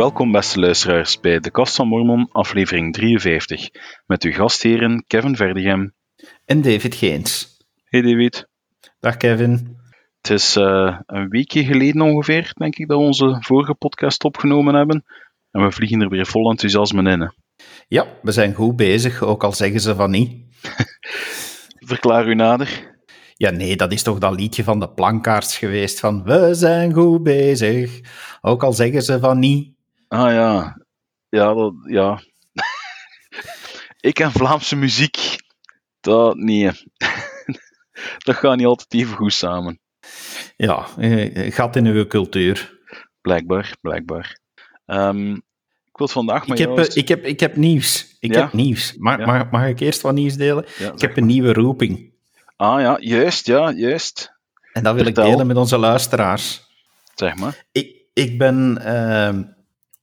Welkom beste luisteraars bij De Kast van Mormon, aflevering 53, met uw gastheren Kevin Verdegem en David Geens. Hey David. Dag Kevin. Het is uh, een weekje geleden ongeveer, denk ik, dat we onze vorige podcast opgenomen hebben. En we vliegen er weer vol enthousiasme in. Hè. Ja, we zijn goed bezig, ook al zeggen ze van niet. Verklaar u nader. Ja, nee, dat is toch dat liedje van de plankaarts geweest van we zijn goed bezig, ook al zeggen ze van niet. Ah ja, ja, dat, ja. ik en Vlaamse muziek, dat nee. dat gaat niet altijd even goed samen. Ja, eh, gaat in uw cultuur. Blijkbaar, blijkbaar. Um, ik wil vandaag ik heb, ik heb, ik heb nieuws. Ik heb nieuws. Mag, ja. mag, mag, ik eerst wat nieuws delen? ik heb een nieuwe roeping. Ah ja, juist, ja, juist. En dat wil ik delen met onze luisteraars. Zeg maar. Ik, ik ben uh,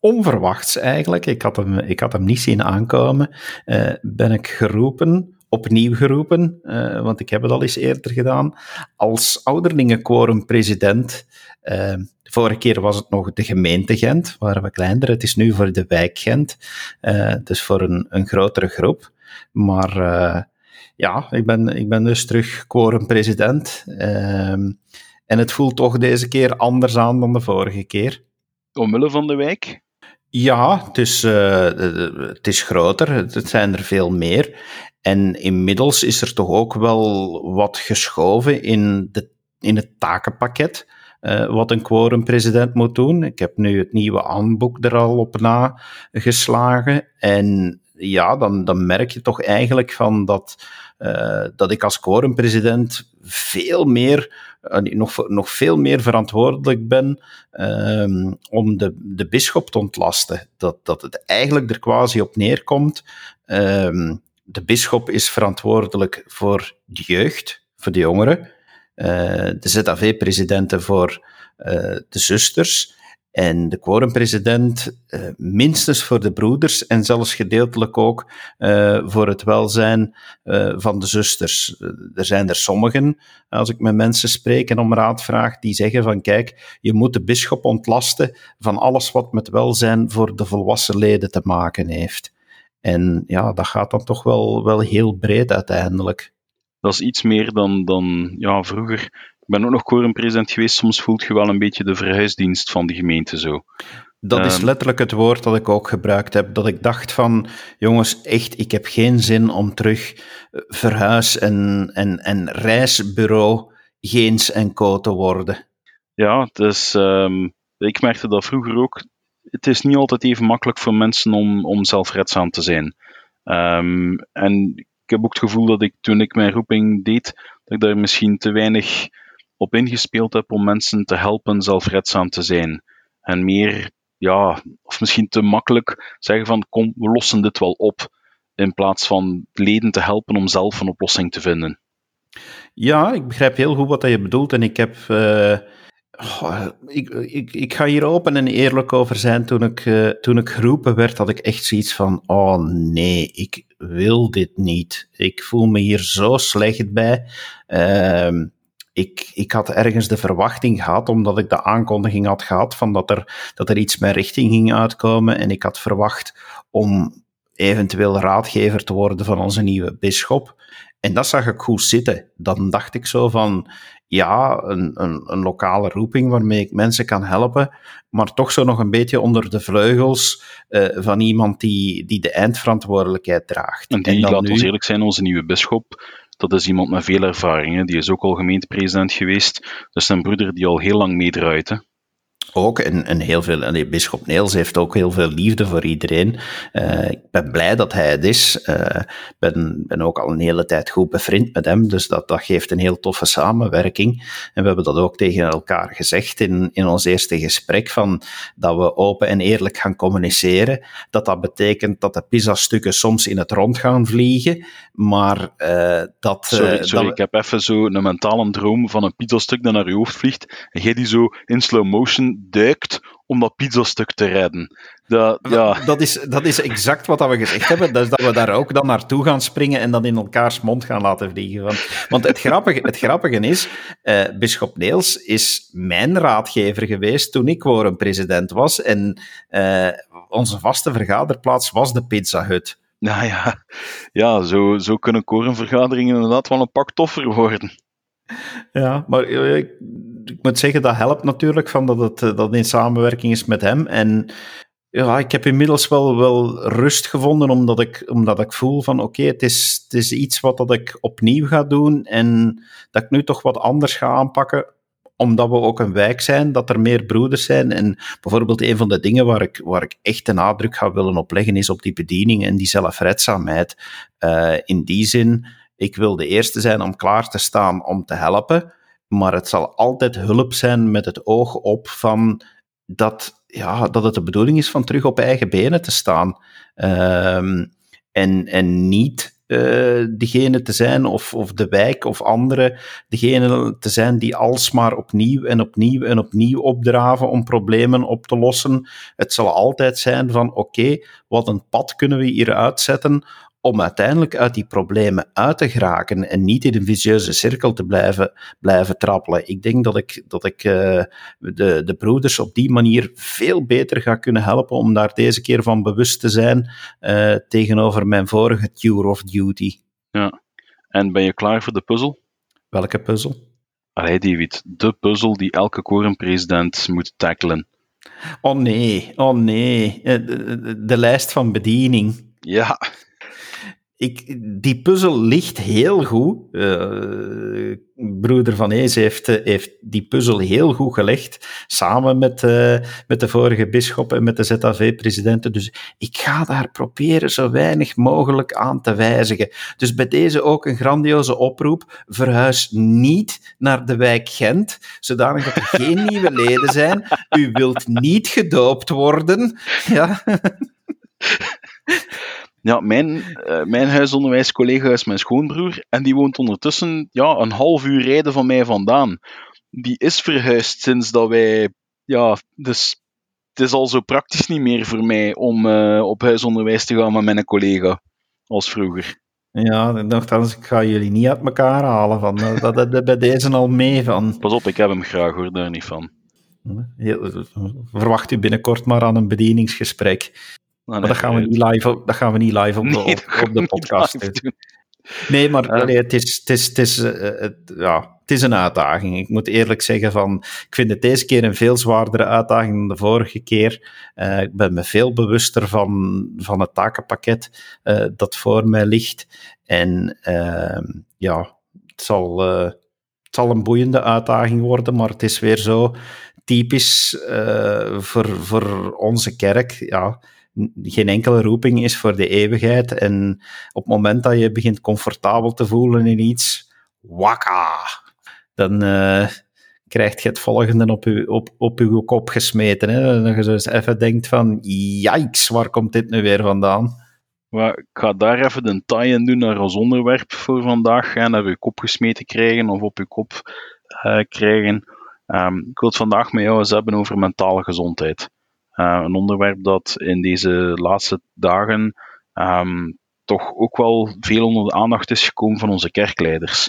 onverwachts eigenlijk, ik had hem, ik had hem niet zien aankomen, uh, ben ik geroepen opnieuw geroepen, uh, want ik heb het al eens eerder gedaan, als ouderlingenquorum-president. De vorige keer was het nog de gemeente Gent, waren we kleiner. Het is nu voor de wijk Gent, dus voor een, een grotere groep. Maar ja, ik ben, ik ben dus terug quorum-president. Ehm, en het voelt toch deze keer anders aan dan de vorige keer. Omwille van de wijk? Ja, het is, het is groter, het zijn er veel meer. En inmiddels is er toch ook wel wat geschoven in, de, in het takenpakket. Uh, wat een quorum-president moet doen. Ik heb nu het nieuwe aanboek er al op nageslagen. En ja, dan, dan merk je toch eigenlijk van dat, uh, dat ik als quorum-president veel meer, uh, nog, nog veel meer verantwoordelijk ben um, om de, de bisschop te ontlasten. Dat, dat het eigenlijk er quasi op neerkomt. Um, de bisschop is verantwoordelijk voor de jeugd, voor de jongeren. Uh, de ZAV-presidenten voor de zusters. En de quorumpresident uh, minstens voor de broeders en zelfs gedeeltelijk ook voor het welzijn van de zusters. er zijn er sommigen, als ik met mensen spreek en om raad vraag, die zeggen van kijk, je moet de bisschop ontlasten van alles wat met welzijn voor de volwassen leden te maken heeft. En ja, dat gaat dan toch wel, wel heel breed uiteindelijk. Dat is iets meer dan, dan ja, vroeger. Ik ben ook nog quorumpresident geweest. Soms voelt je wel een beetje de verhuisdienst van de gemeente zo. Dat is ehm, letterlijk het woord dat ik ook gebruikt heb. Dat ik dacht van, jongens, echt, ik heb geen zin om terug eh, verhuis- en, en, en reisbureau Geens en Co te worden. Ja, dus um, ik merkte dat vroeger ook het is niet altijd even makkelijk voor mensen om, om zelfredzaam te zijn. Um, en ik heb ook het gevoel dat ik toen ik mijn roeping deed, dat ik daar misschien te weinig op ingespeeld heb om mensen te helpen zelfredzaam te zijn. En meer, ja, of misschien te makkelijk zeggen van kom, we lossen dit wel op. In plaats van leden te helpen om zelf een oplossing te vinden. Ja, ik begrijp heel goed wat je bedoelt. En ik heb uh, ik, ik, ik ga hier open en eerlijk over zijn. Toen ik, uh, toen ik geroepen werd, had ik echt zoiets van: oh nee, ik wil dit niet. Ik voel me hier zo slecht bij. Uh, ik, ik had ergens de verwachting gehad, omdat ik de aankondiging had gehad van dat er, dat er iets met richting ging uitkomen. En ik had verwacht om eventueel raadgever te worden van onze nieuwe bisschop. En dat zag ik goed zitten. Dan dacht ik zo van, ja, een, een, een, lokale roeping waarmee ik mensen kan helpen, maar toch zo nog een beetje onder de vleugels uh, van iemand die, die de eindverantwoordelijkheid draagt. En die, en nu... ons eerlijk zijn, onze nieuwe bisschop, dat is iemand met veel ervaring. Die is ook al gemeentepresident geweest. Dus een broeder die al heel lang meedraait. Ook, en, en heel veel, en Bisschop Neels heeft ook heel veel liefde voor iedereen. Uh, ik ben blij dat hij het is. Ik uh, ben, ben ook al een hele tijd goed bevriend met hem, dus dat, dat geeft een heel toffe samenwerking. En we hebben dat ook tegen elkaar gezegd in, in ons eerste gesprek, van dat we open en eerlijk gaan communiceren. Dat dat betekent dat de pizza-stukken soms in het rond gaan vliegen, maar uh, dat... Sorry, sorry dat... ik heb even zo een mentale droom van een pizza-stuk dat naar je hoofd vliegt, en jij die zo in slow motion duikt om dat pizzastuk te redden. Dat, ja. dat, is, dat is exact wat we gezegd hebben. Dat is dat we daar ook dan naartoe gaan springen en dan in elkaars mond gaan laten vliegen. Want, want het, grappige, het grappige is, uh, Bisschop Neels is mijn raadgever geweest toen ik president was. En uh, onze vaste vergaderplaats was de Pizza Hut. Nou ja, ja zo, zo kunnen korenvergaderingen inderdaad wel een pak toffer worden. Ja, maar eh, ik, ik, moet zeggen, dat helpt natuurlijk van dat het dat in samenwerking is met hem. En ja, ik heb inmiddels wel, wel rust gevonden, omdat ik, omdat ik voel van oké, het, is, het is iets wat dat ik opnieuw ga doen en dat ik nu toch wat anders ga aanpakken, omdat we ook een wijk zijn, dat er meer broeders zijn. En bijvoorbeeld een van de dingen waar ik, waar ik echt de nadruk ga willen opleggen, is op die bediening en die zelfredzaamheid. Uh, in die zin, ik wil de eerste zijn om klaar te staan om te helpen, maar het zal altijd hulp zijn met het oog op van dat, ja, dat het de bedoeling is van terug op eigen benen te staan. Uh, en, en niet uh, degene te zijn, of, of de wijk of anderen, degene te zijn die alsmaar opnieuw en opnieuw en opnieuw opdraven om problemen op te lossen. Het zal altijd zijn van oké, wat een pad kunnen we hier uitzetten om uiteindelijk uit die problemen uit te geraken en niet in een vicieuze cirkel te blijven, blijven trappelen. Ik denk dat ik, dat ik uh, de, de broeders op die manier veel beter ga kunnen helpen om daar deze keer van bewust te zijn uh, tegenover mijn vorige Tour of Duty. Ja, en ben je klaar voor de puzzel? Welke puzzel? Allee, David, de puzzel die elke korenpresident moet tackelen. Oh nee, oh nee, eh, de, de, de lijst van bediening. Ja, ik, die puzzel ligt heel goed. Uh, broeder Van Ees heeft, eh, heeft die puzzel heel goed gelegd, samen met, uh, met de vorige bisschop en met de ZAV-presidenten. Dus ik ga daar proberen zo weinig mogelijk aan te wijzigen. Dus bij deze ook een grandioze oproep. Verhuis niet naar de wijk Gent, zodanig dat er geen nieuwe leden zijn. U wilt niet gedoopt worden. Ja. Ja, mijn, uh, mijn huisonderwijscollega is mijn schoonbroer en die woont ondertussen ja, een half uur rijden van mij vandaan. Die is verhuisd sinds dat wij, ja, dus het is al zo praktisch niet meer voor mij om uh, op huisonderwijs te gaan met mijn collega als vroeger. Ja, nogthans, ik ga jullie niet uit elkaar halen. Van, eh, dat dat bij deze al mee van. Pas op, ik heb hem graag hoor, daar niet van. Heel, verwacht u binnenkort maar aan een bedieningsgesprek. Nou, nee, dat, gaan we niet live op, dat gaan we niet live op, nee, op, op de podcast doen. Nee, maar uh, nee, het, is, het, is, het, is, uh, het, ja, het is een uitdaging. Ik moet eerlijk zeggen van, ik vind het deze keer een veel zwaardere uitdaging dan de vorige keer. Uh, ik ben me veel bewuster van, van het takenpakket dat voor mij ligt. En ehm, ja, het zal, het zal een boeiende uitdaging worden, maar het is weer zo typisch voor, voor onze kerk. Ja, geen enkele roeping is voor de eeuwigheid. En op het moment dat je begint comfortabel te voelen in iets, wakka, dan uh, krijg je het volgende op je, op, op uw kop gesmeten. Hè? Dat je zo eens even denkt van, yikes, waar komt dit nu weer vandaan? Maar ik ga daar even de tie-in doen naar ons onderwerp voor vandaag. Hè, naar uw kop gesmeten krijgen of op uw kop uh, krijgen. Um, ik wil het vandaag met jou eens hebben over mentale gezondheid. Uh, een onderwerp dat in deze laatste dagen um, toch ook wel veel onder de aandacht is gekomen van onze kerkleiders.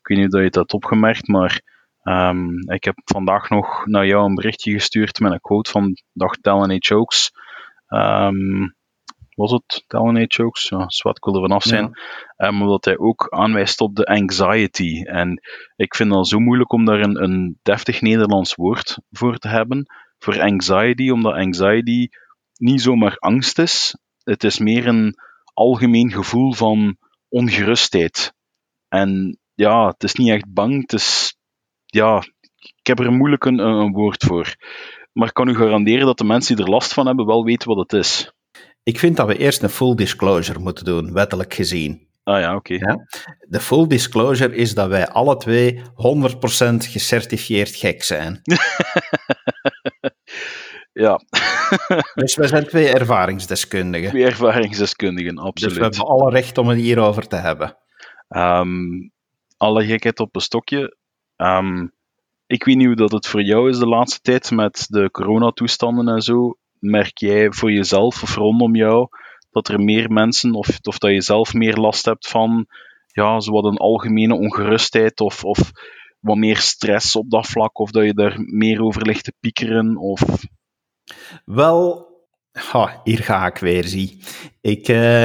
Ik weet niet of je dat hebt opgemerkt, maar um, ik heb vandaag nog naar jou een berichtje gestuurd met een quote van Dag Tellen Chokes. Um, was het Tellen Chokes? Ja, zwart, ik wil er vanaf zijn. Ja. Um, omdat hij ook aanwijst op de anxiety. En ik vind het zo moeilijk om daar een, een deftig Nederlands woord voor te hebben voor anxiety, omdat anxiety niet zomaar angst is. Het is meer een algemeen gevoel van ongerustheid. En ja, het is niet echt bang. Het is, ja, ik heb er moeilijk een, een woord voor. Maar ik kan u garanderen dat de mensen die er last van hebben wel weten wat het is. Ik vind dat we eerst een full disclosure moeten doen, wettelijk gezien. Ah ja, oké. Okay. Ja? De full disclosure is dat wij alle twee 100% gecertificeerd gek zijn. ja. dus wij zijn twee ervaringsdeskundigen. Twee ervaringsdeskundigen, absoluut. Dus we hebben alle recht om het hierover te hebben. Um, alle gekheid op een stokje. Um, ik weet niet hoe dat het voor jou is de laatste tijd met de coronatoestanden en zo. Merk jij voor jezelf of rondom jou dat er meer mensen, of, of dat je zelf meer last hebt van ja, zo wat een algemene ongerustheid of, of wat meer stress op dat vlak, of dat je daar meer over ligt te piekeren? Of... Wel, hier ga ik weer, zie. Ik, uh,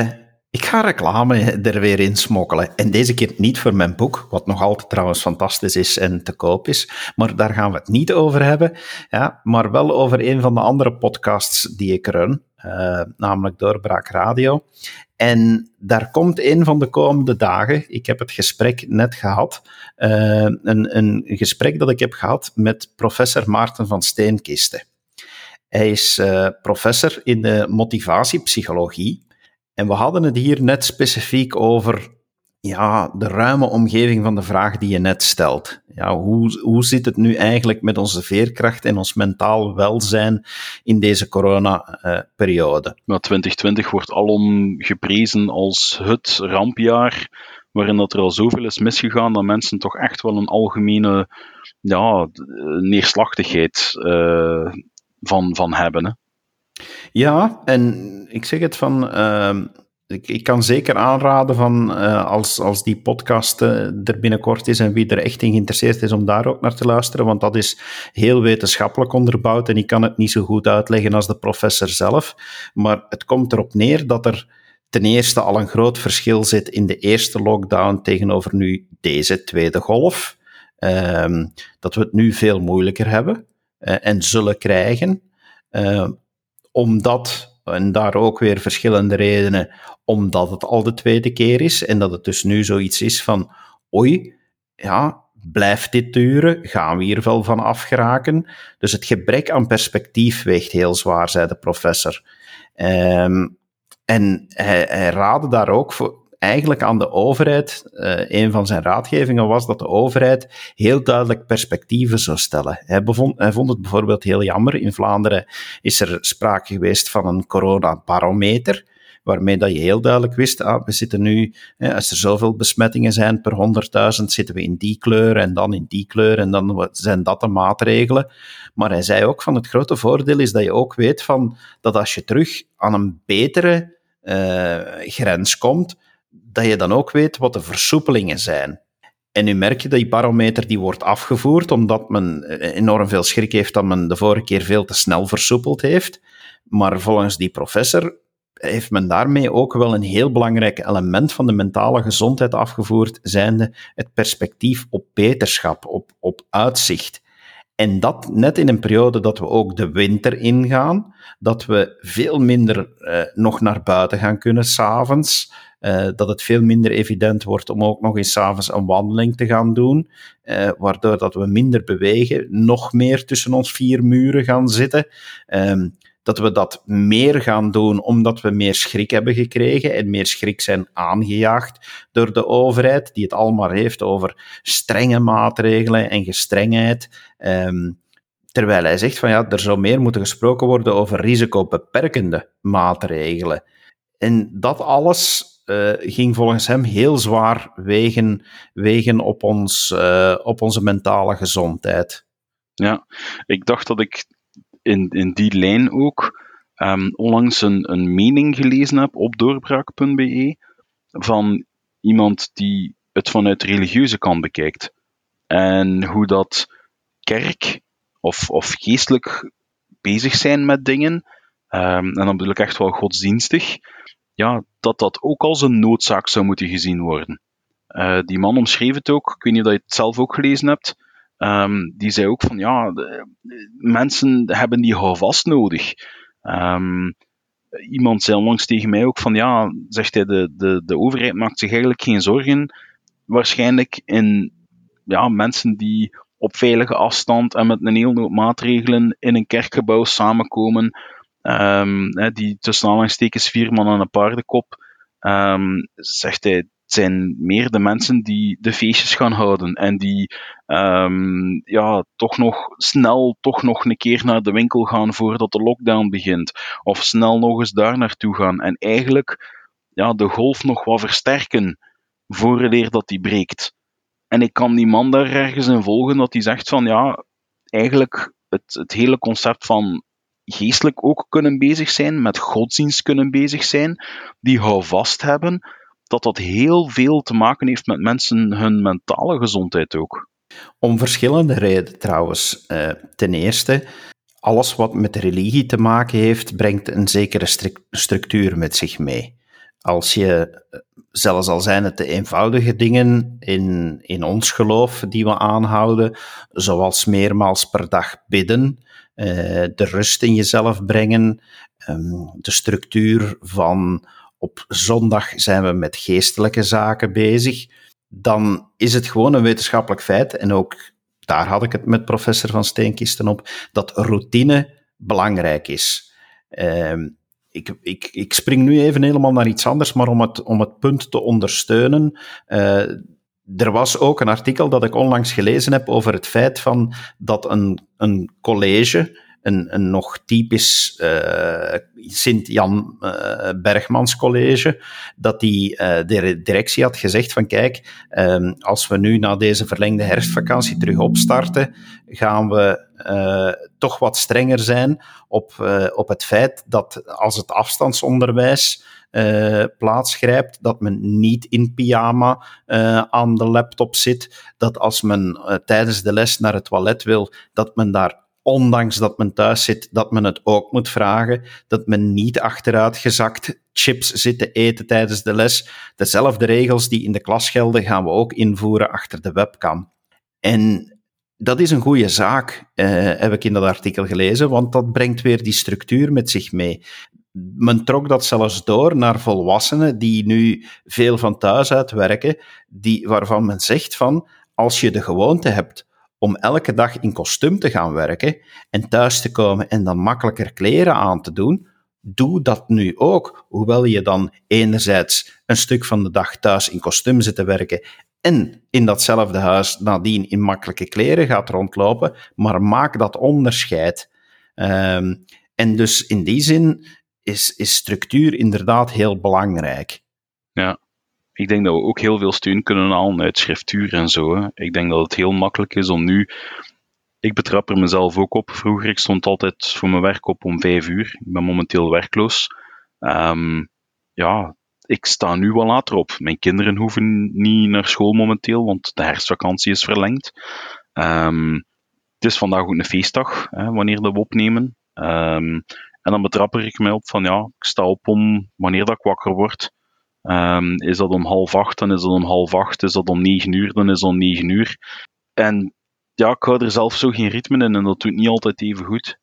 ik ga reclame er weer in smokkelen. En deze keer niet voor mijn boek, wat nog altijd trouwens fantastisch is en te koop is. Maar daar gaan we het niet over hebben. Ja, maar wel over een van de andere podcasts die ik run. Uh, namelijk Doorbraak Radio. En daar komt een van de komende dagen, ik heb het gesprek net gehad, uh, een, een gesprek dat ik heb gehad met professor Maarten van Steenkisten. Hij is uh, professor in de motivatiepsychologie. En we hadden het hier net specifiek over ja, de ruime omgeving van de vraag die je net stelt. Ja, hoe, hoe zit het nu eigenlijk met onze veerkracht en ons mentaal welzijn in deze corona-periode? Uh, 2020 wordt alom geprezen als het rampjaar, waarin dat er al zoveel is misgegaan dat mensen toch echt wel een algemene ja, neerslachtigheid uh, van, van hebben. Hè? Ja, en ik zeg het van. Uh, ik, kan zeker aanraden van uh, als, als die podcast uh, er binnenkort is en wie er echt in geïnteresseerd is om daar ook naar te luisteren, want dat is heel wetenschappelijk onderbouwd en ik kan het niet zo goed uitleggen als de professor zelf. Maar het komt erop neer dat er ten eerste al een groot verschil zit in de eerste lockdown tegenover nu deze tweede golf. Uh, dat we het nu veel moeilijker hebben uh, en zullen krijgen omdat, en daar ook weer verschillende redenen, omdat het al de tweede keer is en dat het dus nu zoiets is van, oei, ja, blijft dit duren? Gaan we hier wel van afgeraken? Dus het gebrek aan perspectief weegt heel zwaar, zei de professor. Um, en hij, hij raadde daar ook voor, eigenlijk aan de overheid, uh, een van zijn raadgevingen was dat de overheid heel duidelijk perspectieven zou stellen. Hij, hij vond het bijvoorbeeld heel jammer. In Vlaanderen is er sprake geweest van een coronabarometer waarmee dat je heel duidelijk wist, ah, we zitten nu, als er zoveel besmettingen zijn per 100.000, zitten we in die kleur en dan in die kleur en dan zijn dat de maatregelen. Maar hij zei ook van het grote voordeel is dat je ook weet van dat als je terug aan een betere uh, grens komt, dat je dan ook weet wat de versoepelingen zijn. En nu merk je dat die barometer die wordt afgevoerd, omdat men enorm veel schrik heeft dat men de vorige keer veel te snel versoepeld heeft. Maar volgens die professor heeft men daarmee ook wel een heel belangrijk element van de mentale gezondheid afgevoerd, zijnde het perspectief op beterschap, op, op uitzicht. En dat net in een periode dat we ook de winter ingaan, dat we veel minder eh, nog naar buiten gaan kunnen s'avonds, dat het veel minder evident wordt om ook nog eens s'avonds een wandeling te gaan doen, uh, waardoor dat we minder bewegen, nog meer tussen ons vier muren gaan zitten. Um, dat we dat meer gaan doen omdat we meer schrik hebben gekregen en meer schrik zijn aangejaagd door de overheid, die het allemaal heeft over strenge maatregelen en gestrengheid. Um, terwijl hij zegt van ja, er zou meer moeten gesproken worden over risicobeperkende maatregelen. En dat alles uh, ging volgens hem heel zwaar wegen, wegen op, ons, uh, op onze mentale gezondheid. Ja, ik dacht dat ik in, in die lijn ook um, onlangs een, een mening gelezen heb op doorbraak.be van iemand die het vanuit religieuze kant bekijkt. En hoe dat kerk of, of geestelijk bezig zijn met dingen, um, en dan bedoel ik echt wel godsdienstig, ja, dat dat ook als een noodzaak zou moeten gezien worden. Uh, die man omschreef het ook, ik weet niet of je het zelf ook gelezen hebt, um, die zei ook van ja, de, mensen hebben die houvast nodig. Um, iemand zei onlangs tegen mij ook van ja, zegt hij, de, de, de overheid maakt zich eigenlijk geen zorgen, waarschijnlijk in ja, mensen die op veilige afstand en met een hele hoop maatregelen in een kerkgebouw samenkomen, um, die tussen aanhalingstekens vier man aan een paardenkop, um, zegt hij, het zijn meer de mensen die de feestjes gaan houden en die um, ja, toch nog snel toch nog een keer naar de winkel gaan voordat de lockdown begint. Of snel nog eens daar naartoe gaan. En eigenlijk ja, de golf nog wat versterken vooraleer dat die breekt. En ik kan die man daar ergens in volgen dat hij zegt van ja, eigenlijk het, het hele concept van geestelijk ook kunnen bezig zijn, met godsdienst kunnen bezig zijn, die houvast hebben, dat dat heel veel te maken heeft met mensen hun mentale gezondheid ook. Om verschillende redenen trouwens. Uh, ten eerste, alles wat met religie te maken heeft, brengt een zekere structuur met zich mee. Als je, zelfs al zijn het de eenvoudige dingen in, in ons geloof die we aanhouden, zoals meermaals per dag bidden, de rust in jezelf brengen, um, de structuur van op zondag zijn we met geestelijke zaken bezig, dan is het gewoon een wetenschappelijk feit, en ook daar had ik het met professor Van Steenkisten op, dat routine belangrijk is. Uh, ik, ik, ik spring nu even helemaal naar iets anders, maar om het, om het punt te ondersteunen. Uh, er was ook een artikel dat ik onlangs gelezen heb over het feit van dat een, een college een, een nog typisch uh, Sint-Jan uh, Bergmans college, dat die uh, de directie had gezegd van kijk, um, als we nu na deze verlengde herfstvakantie terug opstarten, gaan we toch wat strenger zijn op, op het feit dat als het afstandsonderwijs uh, plaatsgrijpt, dat men niet in pyjama uh, aan de laptop zit, dat als men uh, tijdens de les naar het toilet wil, dat men daar ondanks dat men thuis zit, dat men het ook moet vragen, dat men niet achteruitgezakt chips zit te eten tijdens de les. Dezelfde regels die in de klas gelden, gaan we ook invoeren achter de webcam. En dat is een goede zaak, eh, heb ik in dat artikel gelezen, want dat brengt weer die structuur met zich mee. Men trok dat zelfs door naar volwassenen die nu veel van thuis uit werken, die, waarvan men zegt van, als je de gewoonte hebt om elke dag in kostuum te gaan werken en thuis te komen en dan makkelijker kleren aan te doen, doe dat nu ook. Hoewel je dan enerzijds een stuk van de dag thuis in kostuum zit te werken en in datzelfde huis nadien in makkelijke kleren gaat rondlopen, maar maak dat onderscheid. Um, en dus in die zin is, is structuur inderdaad heel belangrijk. Ja, ik denk dat we ook heel veel steun kunnen halen uit schriftuur en zo. Ik denk dat het heel makkelijk is om nu. Ik betrap er mezelf ook op. Vroeger, ik stond altijd voor mijn werk op om vijf uur. Ik ben momenteel werkloos. Um, ja, ik sta nu wel later op. Mijn kinderen hoeven niet naar school momenteel, want de herfstvakantie is verlengd. Um, het is vandaag ook een feestdag, hè, wanneer we opnemen. Um, en dan betrapper ik mij op van ja, ik sta op om wanneer dat ik wakker word. Um, is dat om half acht, dan is dat om half acht. Is dat om negen uur, dan is dat om negen uur. En ja, ik hou er zelf zo geen ritme in en dat doet niet altijd even goed.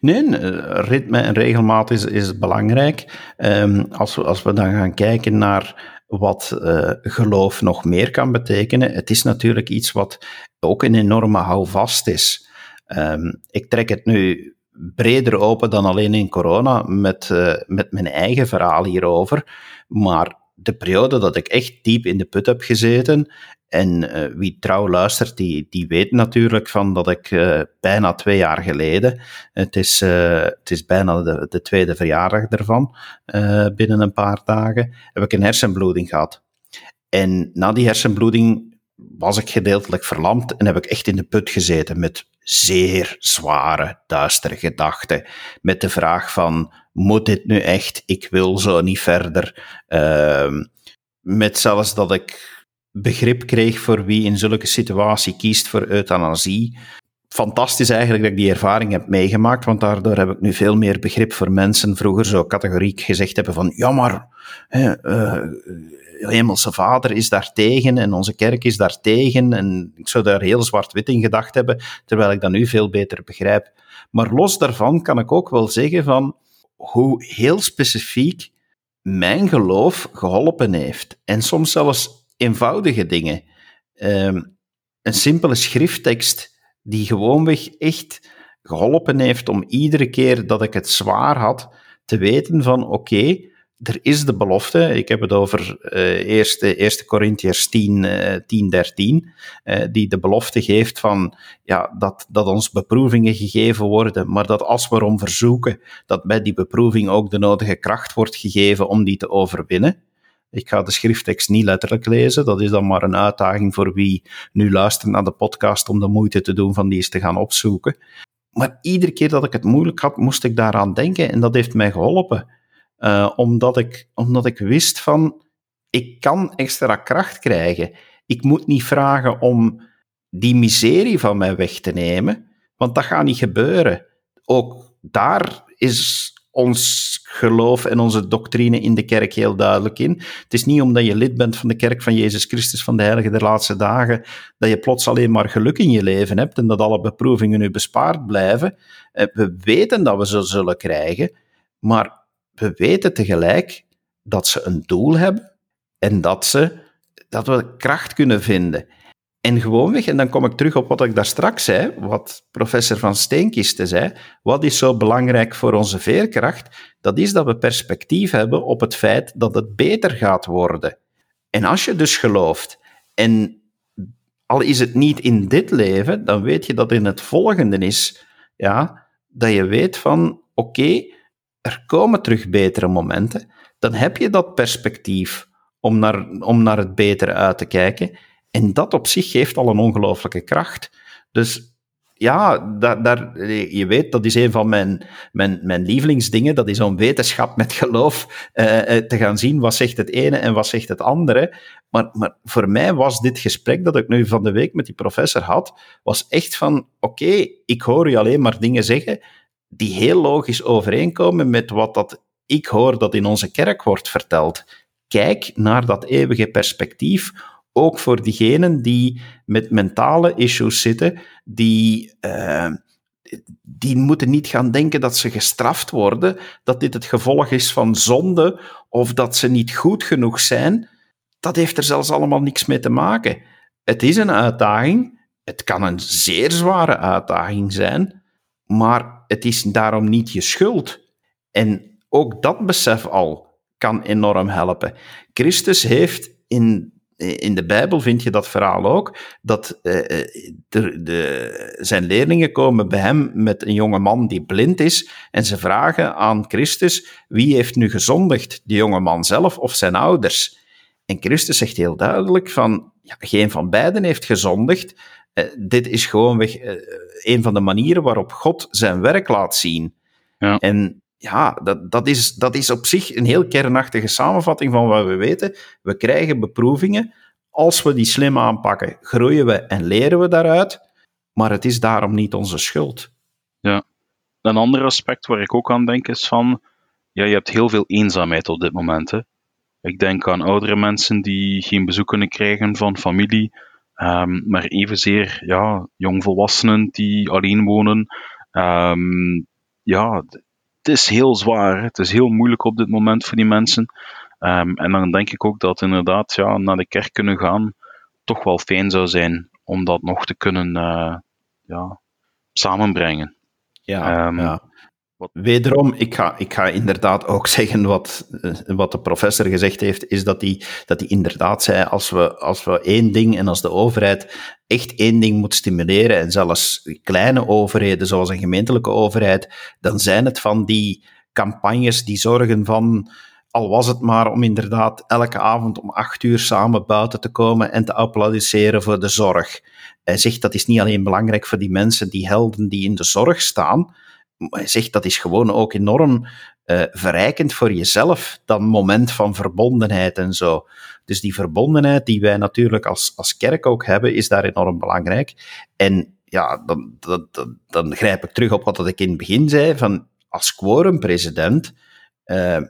Nee, ritme en regelmaat is, is belangrijk. Um, als, we, als we dan gaan kijken naar wat uh, geloof nog meer kan betekenen, het is natuurlijk iets wat ook een enorme houvast is. Um, ik trek het nu breder open dan alleen in corona met, uh, met mijn eigen verhaal hierover. Maar de periode dat ik echt diep in de put heb gezeten, en uh, wie trouw luistert, die, die weet natuurlijk van dat ik uh, bijna twee jaar geleden, het is, het is bijna de, de tweede verjaardag ervan, binnen een paar dagen, heb ik een hersenbloeding gehad. En na die hersenbloeding was ik gedeeltelijk verlamd en heb ik echt in de put gezeten met zeer zware, duistere gedachten. Met de vraag van, moet dit nu echt? Ik wil zo niet verder. Uh, met zelfs dat ik begrip kreeg voor wie in zulke situatie kiest voor euthanasie. Fantastisch eigenlijk dat ik die ervaring heb meegemaakt, want daardoor heb ik nu veel meer begrip voor mensen vroeger zo categoriek gezegd hebben van, ja maar, hè, uh, hemelse vader is daar tegen en onze kerk is daar tegen. En ik zou daar heel zwart-wit in gedacht hebben, terwijl ik dat nu veel beter begrijp. Maar los daarvan kan ik ook wel zeggen van hoe heel specifiek mijn geloof geholpen heeft. En soms zelfs eenvoudige dingen. Um, een simpele schrifttekst die gewoonweg echt geholpen heeft om iedere keer dat ik het zwaar had, te weten van oké, er is de belofte, ik heb het over uh, eerste, eerste Corinthiërs 10, uh, 10 13, uh, die de belofte geeft van ja, dat, dat ons beproevingen gegeven worden, maar dat als we erom verzoeken, dat bij die beproeving ook de nodige kracht wordt gegeven om die te overwinnen. Ik ga de schrifttekst niet letterlijk lezen. Dat is dan maar een uitdaging voor wie nu luistert naar de podcast om de moeite te doen van die eens te gaan opzoeken. Maar iedere keer dat ik het moeilijk had, moest ik daaraan denken en dat heeft mij geholpen. Uh, omdat, ik, omdat ik wist van, ik kan extra kracht krijgen. Ik moet niet vragen om die miserie van mij weg te nemen, want dat gaat niet gebeuren. Ook daar is ons geloof en onze doctrine in de kerk heel duidelijk in. Het is niet omdat je lid bent van de kerk van Jezus Christus van de Heilige der Laatste Dagen, dat je plots alleen maar geluk in je leven hebt en dat alle beproevingen u bespaard blijven. Eh, we weten dat we ze zullen krijgen, maar we weten tegelijk dat ze een doel hebben en dat, ze, dat we kracht kunnen vinden. En gewoonweg, en dan kom ik terug op wat ik daar straks zei, wat professor Van Steenkiste zei, wat is zo belangrijk voor onze veerkracht? Dat is dat we perspectief hebben op het feit dat het beter gaat worden. En als je dus gelooft, en al is het niet in dit leven, dan weet je dat in het volgende is, ja, dat je weet van, oké, er komen terug betere momenten, dan heb je dat perspectief om naar, om naar het betere uit te kijken. En dat op zich geeft al een ongelooflijke kracht. Dus ja, daar, daar, je weet, dat is een van mijn, mijn, mijn lievelingsdingen. Dat is om wetenschap met geloof eh, eh, te gaan zien wat zegt het ene en wat zegt het andere. Maar, maar voor mij was dit gesprek dat ik nu van de week met die professor had, was echt van, oké, ik hoor je alleen maar dingen zeggen die heel logisch overeenkomen met wat dat ik hoor dat in onze kerk wordt verteld. Kijk naar dat eeuwige perspectief ook voor diegenen die met mentale issues zitten, die, uh, die moeten niet gaan denken dat ze gestraft worden, dat dit het gevolg is van zonde of dat ze niet goed genoeg zijn. Dat heeft er zelfs allemaal niks mee te maken. Het is een uitdaging. Het kan een zeer zware uitdaging zijn, maar het is daarom niet je schuld. En ook dat besef al kan enorm helpen. Christus heeft in in de Bijbel vind je dat verhaal ook, dat uh, de, de, zijn leerlingen komen bij hem met een jonge man die blind is en ze vragen aan Christus, wie heeft nu gezondigd, de jonge man zelf of zijn ouders? En Christus zegt heel duidelijk van, ja, geen van beiden heeft gezondigd, dit is gewoonweg uh, een van de manieren waarop God zijn werk laat zien. Ja. En ja, dat, dat, is, dat is op zich een heel kernachtige samenvatting van wat we weten. We krijgen beproevingen. Als we die slim aanpakken, groeien we en leren we daaruit. Maar het is daarom niet onze schuld. Ja. Een ander aspect waar ik ook aan denk is van... Ja, je hebt heel veel eenzaamheid op dit moment. Hè. Ik denk aan oudere mensen die geen bezoek kunnen krijgen van familie. Um, maar evenzeer ja, jongvolwassenen die alleen wonen. Um, ja, het is heel zwaar. Het is heel moeilijk op dit moment voor die mensen. Um, en dan denk ik ook dat inderdaad ja, naar de kerk kunnen gaan toch wel fijn zou zijn om dat nog te kunnen uh, ja, samenbrengen. Ja, ja. Wederom, ik ga, ik ga inderdaad ook zeggen wat, eh, wat de professor gezegd heeft, is dat hij dat hij inderdaad zei, als we, als we één ding en als de overheid echt één ding moet stimuleren, en zelfs kleine overheden, zoals een gemeentelijke overheid, dan zijn het van die campagnes die zorgen van, al was het maar om inderdaad elke avond om acht uur samen buiten te komen en te applaudisseren voor de zorg. Hij zegt dat is niet alleen belangrijk voor die mensen, die helden die in de zorg staan, zegt dat is gewoon ook enorm uh, verrijkend voor jezelf, dat moment van verbondenheid en zo. Dus die verbondenheid die wij natuurlijk als, als kerk ook hebben, is daar enorm belangrijk. En ja, dan, dan, dan, grijp ik terug op wat ik in het begin zei, van als quorumpresident uh,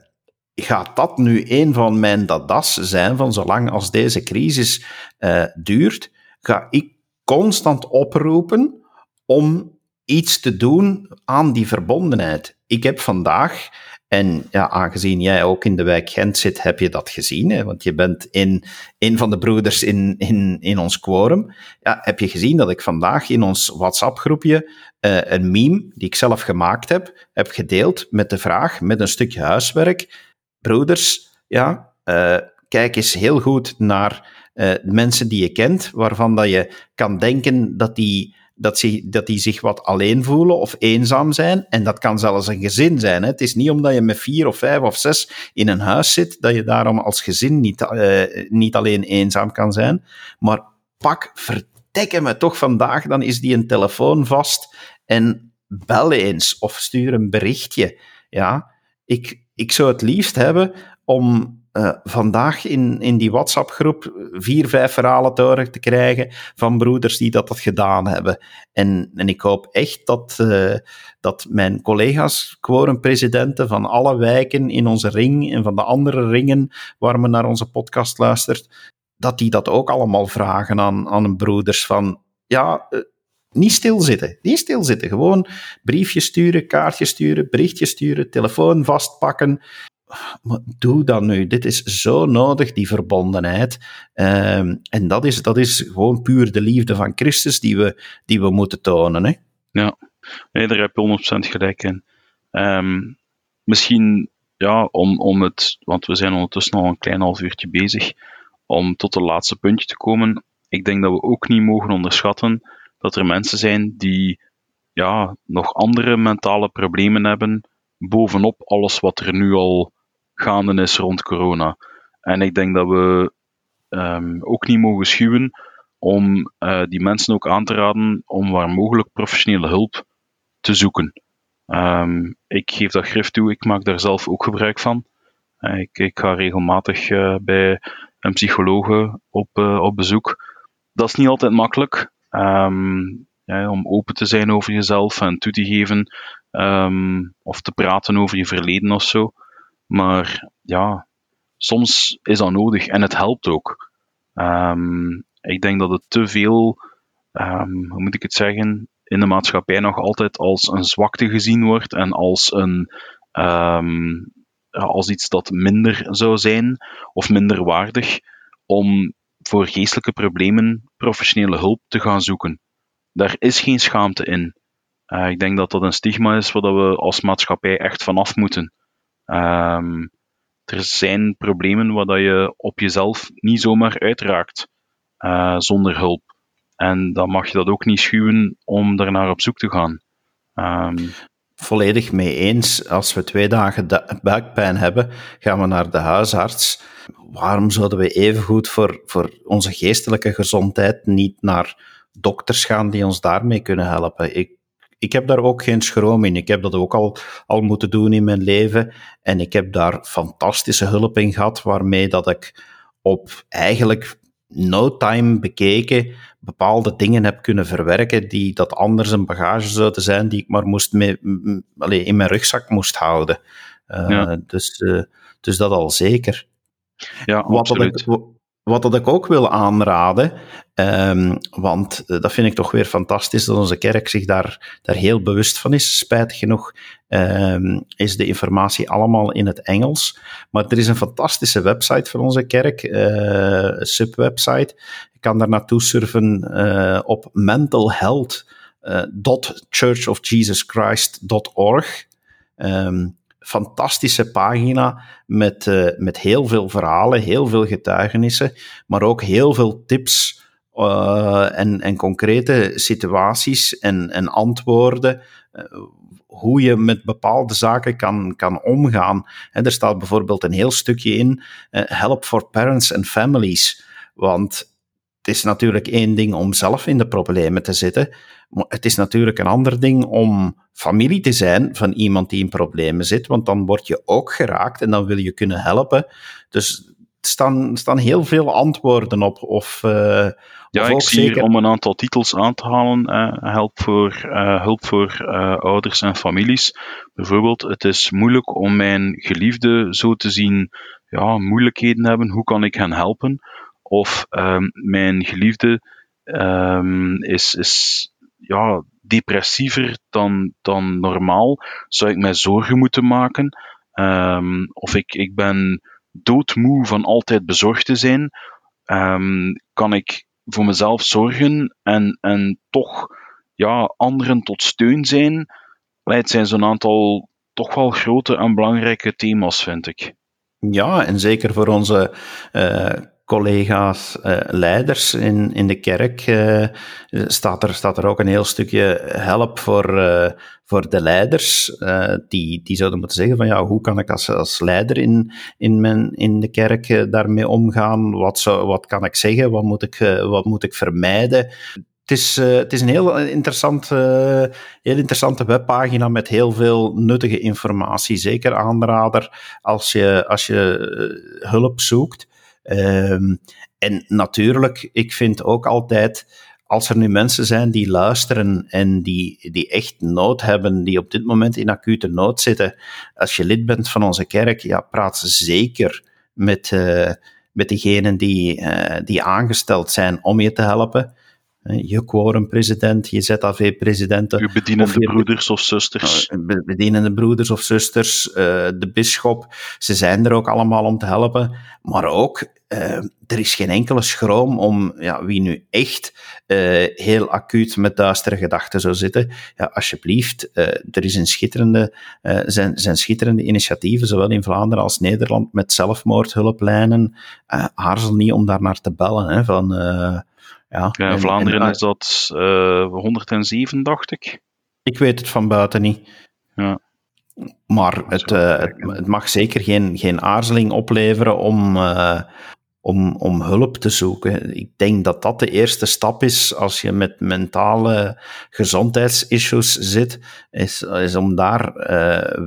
gaat dat nu een van mijn dadas zijn, van zolang als deze crisis uh, duurt, ga ik constant oproepen om iets te doen aan die verbondenheid. Ik heb vandaag, en ja, aangezien jij ook in de wijk Gent zit, heb je dat gezien, hè, want je bent in, een van de broeders in, in, in ons quorum. Ja, heb je gezien dat ik vandaag in ons WhatsApp-groepje uh, een meme, die ik zelf gemaakt heb, heb gedeeld met de vraag, met een stukje huiswerk. Broeders, ja, uh, kijk eens heel goed naar uh, mensen die je kent, waarvan dat je kan denken dat die dat, ze, dat die zich wat alleen voelen of eenzaam zijn. En dat kan zelfs een gezin zijn. Hè. Het is niet omdat je met vier of vijf of zes in een huis zit, dat je daarom als gezin niet, uh, niet alleen eenzaam kan zijn. Maar pak, verdekken me toch vandaag, dan is die een telefoon vast en bel eens of stuur een berichtje. Ja, ik, ik zou het liefst hebben om uh, vandaag in, in die WhatsApp-groep vier, vijf verhalen te horen te krijgen van broeders die dat, dat gedaan hebben. En, en ik hoop echt dat, uh, dat mijn collega's, quorum-presidenten van alle wijken in onze ring en van de andere ringen waar men naar onze podcast luistert, dat die dat ook allemaal vragen aan, aan broeders van, ja, uh, niet stilzitten. Niet stilzitten. Gewoon briefjes sturen, kaartjes sturen, berichtjes sturen, telefoon vastpakken doe dat nu. Dit is zo nodig, die verbondenheid. Um, en dat is, dat is gewoon puur de liefde van Christus die we, die we moeten tonen. Hè? Ja, nee, daar heb je 100% gelijk in. Um, misschien, ja, om, om het, want we zijn ondertussen al een klein half uurtje bezig, om tot het laatste puntje te komen. Ik denk dat we ook niet mogen onderschatten dat er mensen zijn die ja, nog andere mentale problemen hebben bovenop alles wat er nu al gaande is rond corona. En ik denk dat we um, ook niet mogen schuwen om uh, die mensen ook aan te raden om waar mogelijk professionele hulp te zoeken. Um, ik geef dat grif toe, ik maak daar zelf ook gebruik van. Uh, ik, ik, ga regelmatig uh, bij een psycholoog op, op bezoek. Dat is niet altijd makkelijk. Ja, om open te zijn over jezelf en toe te geven of te praten over je verleden of zo. Maar ja, soms is dat nodig en het helpt ook. Um, ik denk dat het te veel, um, hoe moet ik het zeggen, in de maatschappij nog altijd als een zwakte gezien wordt en als, een, um, als iets dat minder zou zijn of minder waardig om voor geestelijke problemen professionele hulp te gaan zoeken. Daar is geen schaamte in. Uh, ik denk dat dat een stigma is waar we als maatschappij echt vanaf moeten. Um, er zijn problemen waar dat je op jezelf niet zomaar uitraakt uh, zonder hulp. En dan mag je dat ook niet schuwen om daarnaar op zoek te gaan. Um, Volledig mee eens. Als we twee dagen buikpijn hebben, gaan we naar de huisarts. Waarom zouden we evengoed voor, voor onze geestelijke gezondheid niet naar dokters gaan die ons daarmee kunnen helpen? Ik ik heb daar ook geen schroom in. Ik heb dat ook al, al moeten doen in mijn leven. En ik heb daar fantastische hulp in gehad, waarmee dat ik op eigenlijk no time bekeken bepaalde dingen heb kunnen verwerken die dat anders een bagage zouden zijn die ik maar moest mee, in mijn rugzak moest houden. Uh, dus, uh, dus dat al zeker. Ja, Wat absoluut. Dat ik, wat dat ik ook wil aanraden, um, want uh, dat vind ik toch weer fantastisch dat onze kerk zich daar, daar heel bewust van is. Spijtig genoeg um, is de informatie allemaal in het Engels. Maar er is een fantastische website van onze kerk, uh, subwebsite. Je kan daar naartoe surfen uh, op mentalhealth.churchofjesuschrist.org. Um, fantastische pagina met, uh, met heel veel verhalen, heel veel getuigenissen, maar ook heel veel tips uh, en, en concrete situaties en, en antwoorden. Uh, hoe je met bepaalde zaken kan, kan omgaan. En er staat bijvoorbeeld een heel stukje in: Help for Parents and Families. Want het is natuurlijk één ding om zelf in de problemen te zitten, maar het is natuurlijk een ander ding om familie te zijn van iemand die in problemen zit, want dan word je ook geraakt en dan wil je kunnen helpen. Dus er staan, staan heel veel antwoorden op. Of, uh, ja, ik zie zeker... hier om een aantal titels aan te halen. Uh, help voor, uh, hulp voor ouders en families. Bijvoorbeeld, het is moeilijk om mijn geliefde zo te zien ja, moeilijkheden hebben. Hoe kan ik hen helpen? Of um, mijn geliefde um, is, is ja, depressiever dan, dan normaal. Zou ik mij zorgen moeten maken? Um, of ik, ik ben doodmoe van altijd bezorgd te zijn. kan ik voor mezelf zorgen en, en toch ja, anderen tot steun zijn? Het zijn zo'n aantal toch wel grote en belangrijke thema's, vind ik. Ja, en zeker voor onze uh, collega's, leiders in, in de kerk, staat, er, staat er ook een heel stukje help voor, voor de leiders. die, die zouden moeten zeggen van ja, hoe kan ik als, als leider in, in, mijn, in de kerk daarmee omgaan? Wat, zou, wat kan ik zeggen? Wat moet ik, wat moet ik vermijden? Het is, het is een heel, interessant, uh, heel interessante webpagina met heel veel nuttige informatie. Zeker aanrader als je, als je hulp zoekt. Um, en natuurlijk, ik vind ook altijd, als er nu mensen zijn die luisteren en die, die echt nood hebben, die op dit moment in acute nood zitten, als je lid bent van onze kerk, ja, praat zeker met, met degenen die, die aangesteld zijn om je te helpen je quorumpresident, je ZAV-presidenten. Je bedienende broeders of zusters. Uh, bedienende broeders of zusters, uh, de bisschop. Ze zijn er ook allemaal om te helpen. Maar ook, uh, er is geen enkele schroom om, ja, wie nu echt heel acuut met duistere gedachten zou zitten, ja, alsjeblieft, er is een schitterende, zijn, zijn schitterende initiatieven, zowel in Vlaanderen als Nederland, met zelfmoordhulplijnen. aarzel niet om daar naar te bellen, hè, van ja, ja in Vlaanderen is dat uh, eh, 107, dacht ik. Ik weet het van buiten niet. Ja. Maar het, uh, het, mag zeker geen, geen aarzeling opleveren om, uh, om, om hulp te zoeken. Ik denk dat dat de eerste stap is als je met mentale gezondheidsissues zit, is, is om daar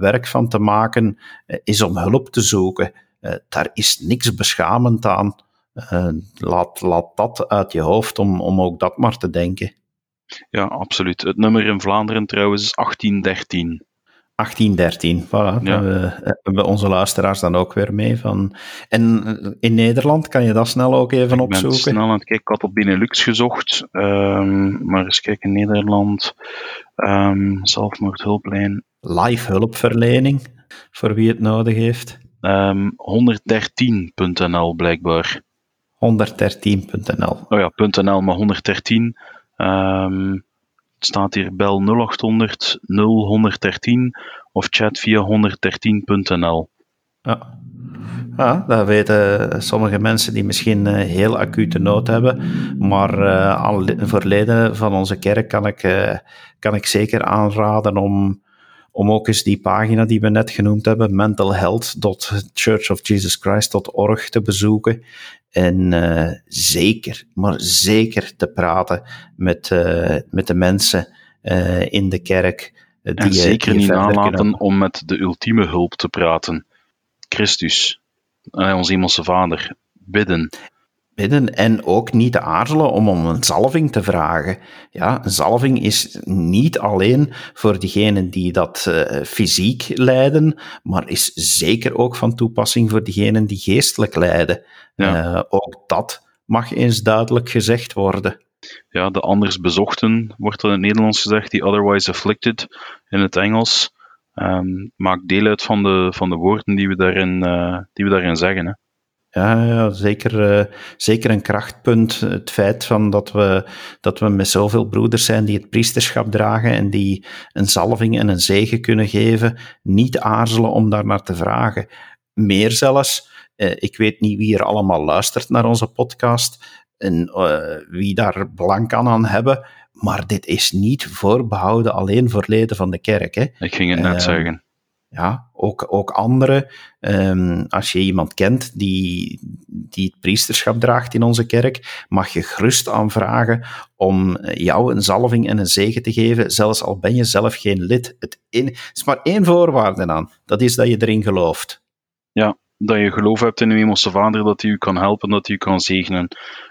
werk van te maken, is om hulp te zoeken. daar is niks beschamend aan. Uh, laat, laat dat uit je hoofd om, om ook dat maar te denken. Ja, absoluut. Het nummer in Vlaanderen trouwens is 1813. 1813, voilà. Ja. We hebben onze luisteraars dan ook weer mee. Van... En eh, in Nederland, kan je dat snel ook even ik opzoeken? Ik ben snel aan het kijken. Ik had op Benelux gezocht. Um, maar eens kijken, in Nederland. Um, zelfmoordhulplijn. Live hulpverlening, voor wie het nodig heeft. Um, ehm, 113.nl blijkbaar. 113.nl. Oh ja, .nl, maar 113. Um, staat hier bel 0800 0113 of chat via 113.nl. Ja. Dat weten sommige mensen die misschien uh, heel acute nood hebben. Maar uh, voor leden van onze kerk kan ik, kan ik zeker aanraden om, om ook eens die pagina die we net genoemd hebben, mentalhealth.churchofjesuschrist.org te bezoeken. En uh, zeker, maar zeker te praten met, uh, met de mensen uh, in de kerk. Die, en zeker niet nalaten om met de ultieme hulp te praten. Christus, onze hemelse Vader, bidden bidden en ook niet te aarzelen om om een zalving te vragen. Ja, een zalving is niet alleen voor diegenen die dat uh, fysiek lijden, maar is zeker ook van toepassing voor diegenen die geestelijk lijden. Ja. Uh, ook dat mag eens duidelijk gezegd worden. Ja, de anders bezochten wordt in het Nederlands gezegd, die otherwise afflicted in het Engels. Um, maakt deel uit van de, van de woorden die we daarin, uh, die we daarin zeggen. Hè. Ja, ja zeker, uh, zeker een krachtpunt. Het feit van dat, we, dat we met zoveel broeders zijn die het priesterschap dragen en die een zalving en een zegen kunnen geven, niet aarzelen om daar naar te vragen. Meer zelfs, uh, ik weet niet wie er allemaal luistert naar onze podcast en uh, wie daar belang kan aan hebben, maar dit is niet voorbehouden alleen voor leden van de kerk. Hè. Ik ging het net zeggen ja, ook, ook anderen. Um, als je iemand kent die, die het priesterschap draagt in onze kerk, mag je gerust aanvragen om jou een zalving en een zegen te geven, zelfs al ben je zelf geen lid. Het is maar één voorwaarde aan, dat is dat je erin gelooft. Ja, dat je geloof hebt in uw hemelse vader, dat hij u kan helpen, dat hij u kan zegenen.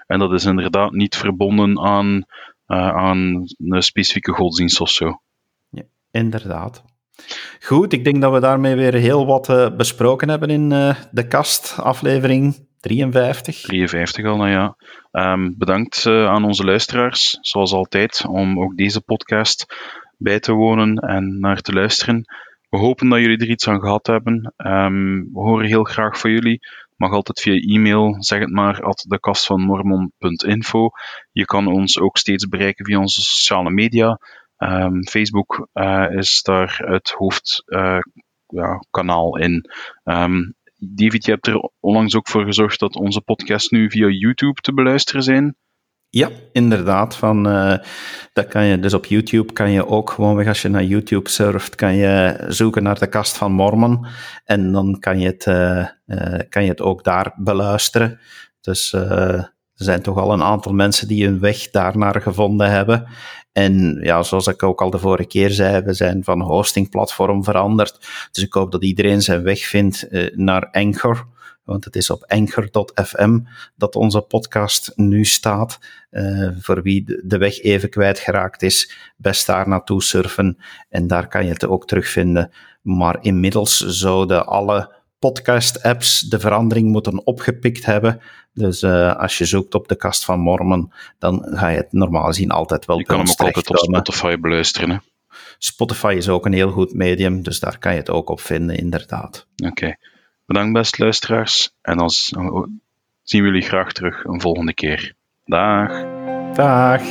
En dat is inderdaad niet verbonden aan, uh, aan een specifieke godsdienst of zo. Ja, inderdaad. Goed, ik denk dat we daarmee weer heel wat uh, besproken hebben in uh, de kast, aflevering 53. 53 al, nou ja. Um, bedankt uh, aan onze luisteraars, zoals altijd, om ook deze podcast bij te wonen en naar te luisteren. We hopen dat jullie er iets aan gehad hebben. Um, we horen heel graag van jullie. Mag altijd via e-mail, zeg het maar, at dekastvanmormon.info. Je kan ons ook steeds bereiken via onze sociale media. Um, Facebook uh, is daar het hoofdkanaal uh, ja, in. Um, David, je hebt er onlangs ook voor gezorgd dat onze podcasts nu via YouTube te beluisteren zijn. Ja, inderdaad. Van, uh, dat kan je, dus op YouTube kan je ook gewoonweg, als je naar YouTube surft, kan je zoeken naar de kast van Mormon. En dan kan je het, kan je het ook daar beluisteren. Dus er zijn toch al een aantal mensen die hun weg daarnaar gevonden hebben. En ja, zoals ik ook al de vorige keer zei, we zijn van hostingplatform veranderd. Dus ik hoop dat iedereen zijn weg vindt naar Anchor want het is op anchor.fm dat onze podcast nu staat. Uh, voor wie de weg even kwijtgeraakt is, best daar naartoe surfen en daar kan je het ook terugvinden. Maar inmiddels zouden alle podcast-apps de verandering moeten opgepikt hebben. Dus uh, als je zoekt op de kast van Mormon, dan ga je het normaal gezien altijd wel Je kan hem ook altijd op Spotify beluisteren. Hè? Spotify is ook een heel goed medium, dus daar kan je het ook op vinden, inderdaad. Oké. Bedankt beste luisteraars en dan zien we jullie graag terug een volgende keer. Dag. Dag.